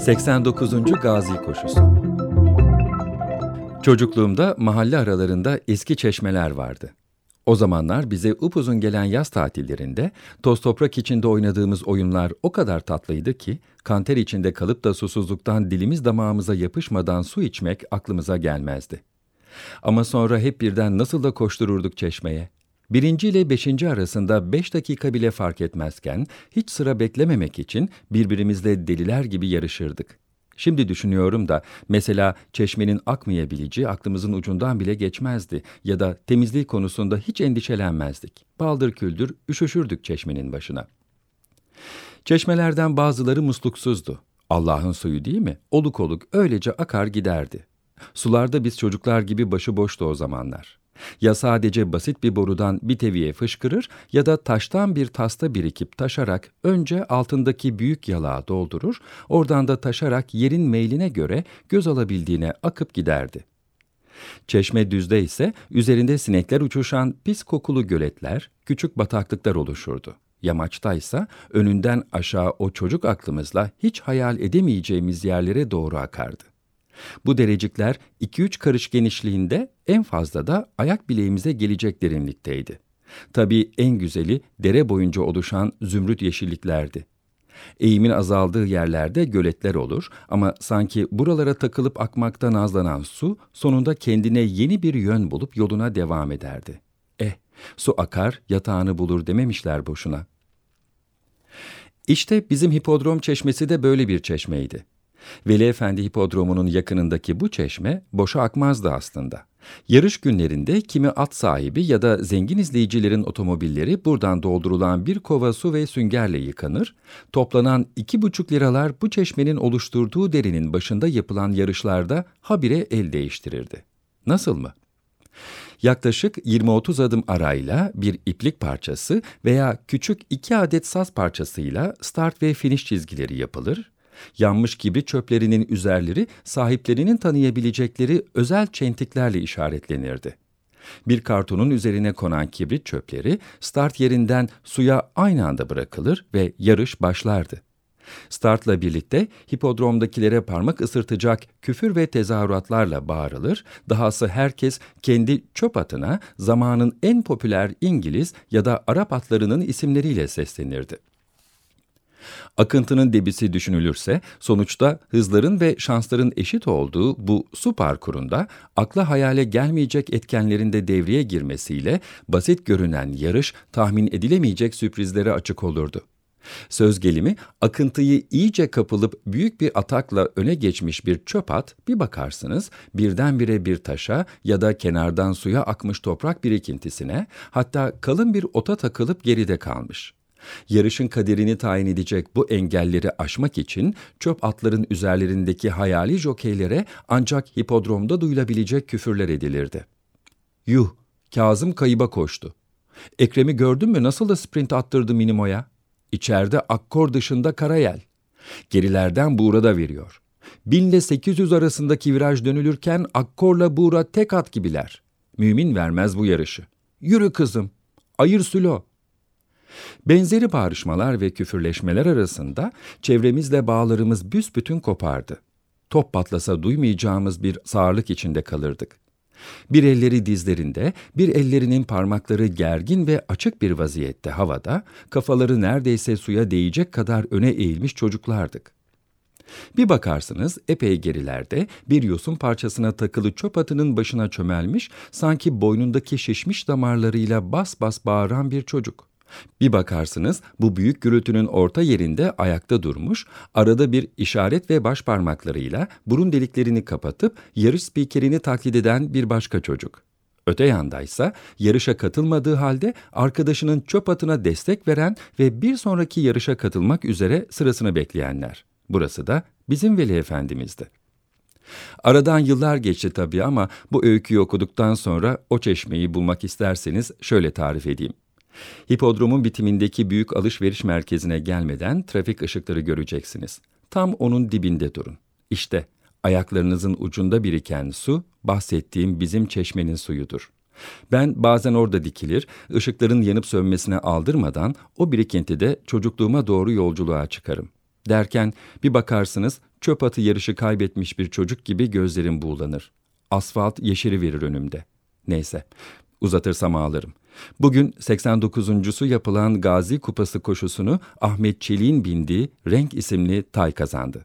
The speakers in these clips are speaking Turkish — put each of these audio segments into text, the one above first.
...89. Gazi Koşusu Çocukluğumda mahalle aralarında eski çeşmeler vardı. O zamanlar bize upuzun gelen yaz tatillerinde toz toprak içinde oynadığımız oyunlar o kadar tatlıydı ki kanter içinde kalıp da susuzluktan dilimiz damağımıza yapışmadan su içmek aklımıza gelmezdi. Ama sonra hep birden nasıl da koştururduk çeşmeye. Birinci ile beşinci arasında beş dakika bile fark etmezken hiç sıra beklememek için birbirimizle deliler gibi yarışırdık. Şimdi düşünüyorum da mesela çeşmenin akmayabileceği aklımızın ucundan bile geçmezdi ya da temizliği konusunda hiç endişelenmezdik. Baldır küldür üşüşürdük çeşmenin başına. Çeşmelerden bazıları musluksuzdu. Allah'ın suyu değil mi? Oluk oluk öylece akar giderdi. Sularda biz çocuklar gibi başıboştu o zamanlar. Ya sadece basit bir borudan bir teviye fışkırır ya da taştan bir tasta birikip taşarak önce altındaki büyük yalağı doldurur, oradan da taşarak yerin meyline göre göz alabildiğine akıp giderdi. Çeşme düzde ise üzerinde sinekler uçuşan pis kokulu göletler, küçük bataklıklar oluşurdu. Yamaçtaysa önünden aşağı o çocuk aklımızla hiç hayal edemeyeceğimiz yerlere doğru akardı. Bu derecikler 2-3 karış genişliğinde en fazla da ayak bileğimize gelecek derinlikteydi. Tabii en güzeli dere boyunca oluşan zümrüt yeşilliklerdi. Eğimin azaldığı yerlerde göletler olur ama sanki buralara takılıp akmaktan nazlanan su sonunda kendine yeni bir yön bulup yoluna devam ederdi. Eh, su akar, yatağını bulur dememişler boşuna. İşte bizim hipodrom çeşmesi de böyle bir çeşmeydi. Veli Efendi Hipodromu'nun yakınındaki bu çeşme boşa akmazdı aslında. Yarış günlerinde kimi at sahibi ya da zengin izleyicilerin otomobilleri buradan doldurulan bir kova su ve süngerle yıkanır, toplanan iki buçuk liralar bu çeşmenin oluşturduğu derinin başında yapılan yarışlarda habire el değiştirirdi. Nasıl mı? Yaklaşık 20-30 adım arayla bir iplik parçası veya küçük iki adet saz parçasıyla start ve finish çizgileri yapılır, Yanmış gibi çöplerinin üzerleri sahiplerinin tanıyabilecekleri özel çentiklerle işaretlenirdi. Bir kartonun üzerine konan kibrit çöpleri start yerinden suya aynı anda bırakılır ve yarış başlardı. Startla birlikte hipodromdakilere parmak ısırtacak küfür ve tezahüratlarla bağırılır, dahası herkes kendi çöp atına zamanın en popüler İngiliz ya da Arap atlarının isimleriyle seslenirdi. Akıntının debisi düşünülürse sonuçta hızların ve şansların eşit olduğu bu su parkurunda akla hayale gelmeyecek etkenlerin de devreye girmesiyle basit görünen yarış tahmin edilemeyecek sürprizlere açık olurdu. Söz gelimi akıntıyı iyice kapılıp büyük bir atakla öne geçmiş bir çöp at bir bakarsınız birdenbire bir taşa ya da kenardan suya akmış toprak birikintisine hatta kalın bir ota takılıp geride kalmış. Yarışın kaderini tayin edecek bu engelleri aşmak için çöp atların üzerlerindeki hayali jokeylere ancak hipodromda duyulabilecek küfürler edilirdi. Yuh, Kazım kayıba koştu. Ekrem'i gördün mü nasıl da sprint attırdı Minimo'ya? İçeride akkor dışında Karayel. Gerilerden Buğra da veriyor. 1000 ile 800 arasındaki viraj dönülürken Akkor'la Buğra tek at gibiler. Mümin vermez bu yarışı. Yürü kızım. Ayır Sülo. Benzeri bağrışmalar ve küfürleşmeler arasında çevremizle bağlarımız büsbütün kopardı. Top patlasa duymayacağımız bir sağırlık içinde kalırdık. Bir elleri dizlerinde, bir ellerinin parmakları gergin ve açık bir vaziyette havada, kafaları neredeyse suya değecek kadar öne eğilmiş çocuklardık. Bir bakarsınız epey gerilerde bir yosun parçasına takılı çöp atının başına çömelmiş, sanki boynundaki şişmiş damarlarıyla bas bas bağıran bir çocuk. Bir bakarsınız bu büyük gürültünün orta yerinde ayakta durmuş, arada bir işaret ve baş parmaklarıyla burun deliklerini kapatıp yarış spikerini taklit eden bir başka çocuk. Öte yandaysa yarışa katılmadığı halde arkadaşının çöp atına destek veren ve bir sonraki yarışa katılmak üzere sırasını bekleyenler. Burası da bizim Veli Efendimiz'di. Aradan yıllar geçti tabii ama bu öyküyü okuduktan sonra o çeşmeyi bulmak isterseniz şöyle tarif edeyim. Hipodromun bitimindeki büyük alışveriş merkezine gelmeden trafik ışıkları göreceksiniz. Tam onun dibinde durun. İşte ayaklarınızın ucunda biriken su bahsettiğim bizim çeşmenin suyudur. Ben bazen orada dikilir, ışıkların yanıp sönmesine aldırmadan o birikintide çocukluğuma doğru yolculuğa çıkarım. Derken bir bakarsınız çöp atı yarışı kaybetmiş bir çocuk gibi gözlerim buğulanır. Asfalt yeşeri verir önümde. Neyse, uzatırsam ağlarım. Bugün 89.sü yapılan Gazi Kupası koşusunu Ahmet Çelik'in bindiği Renk isimli tay kazandı.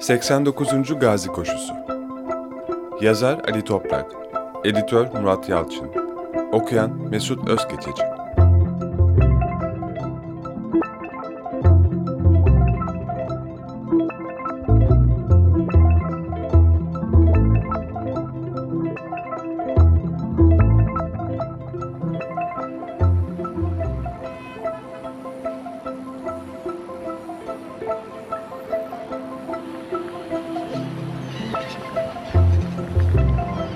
89. Gazi Koşusu Yazar Ali Toprak Editör Murat Yalçın Okuyan Mesut Özkeçeci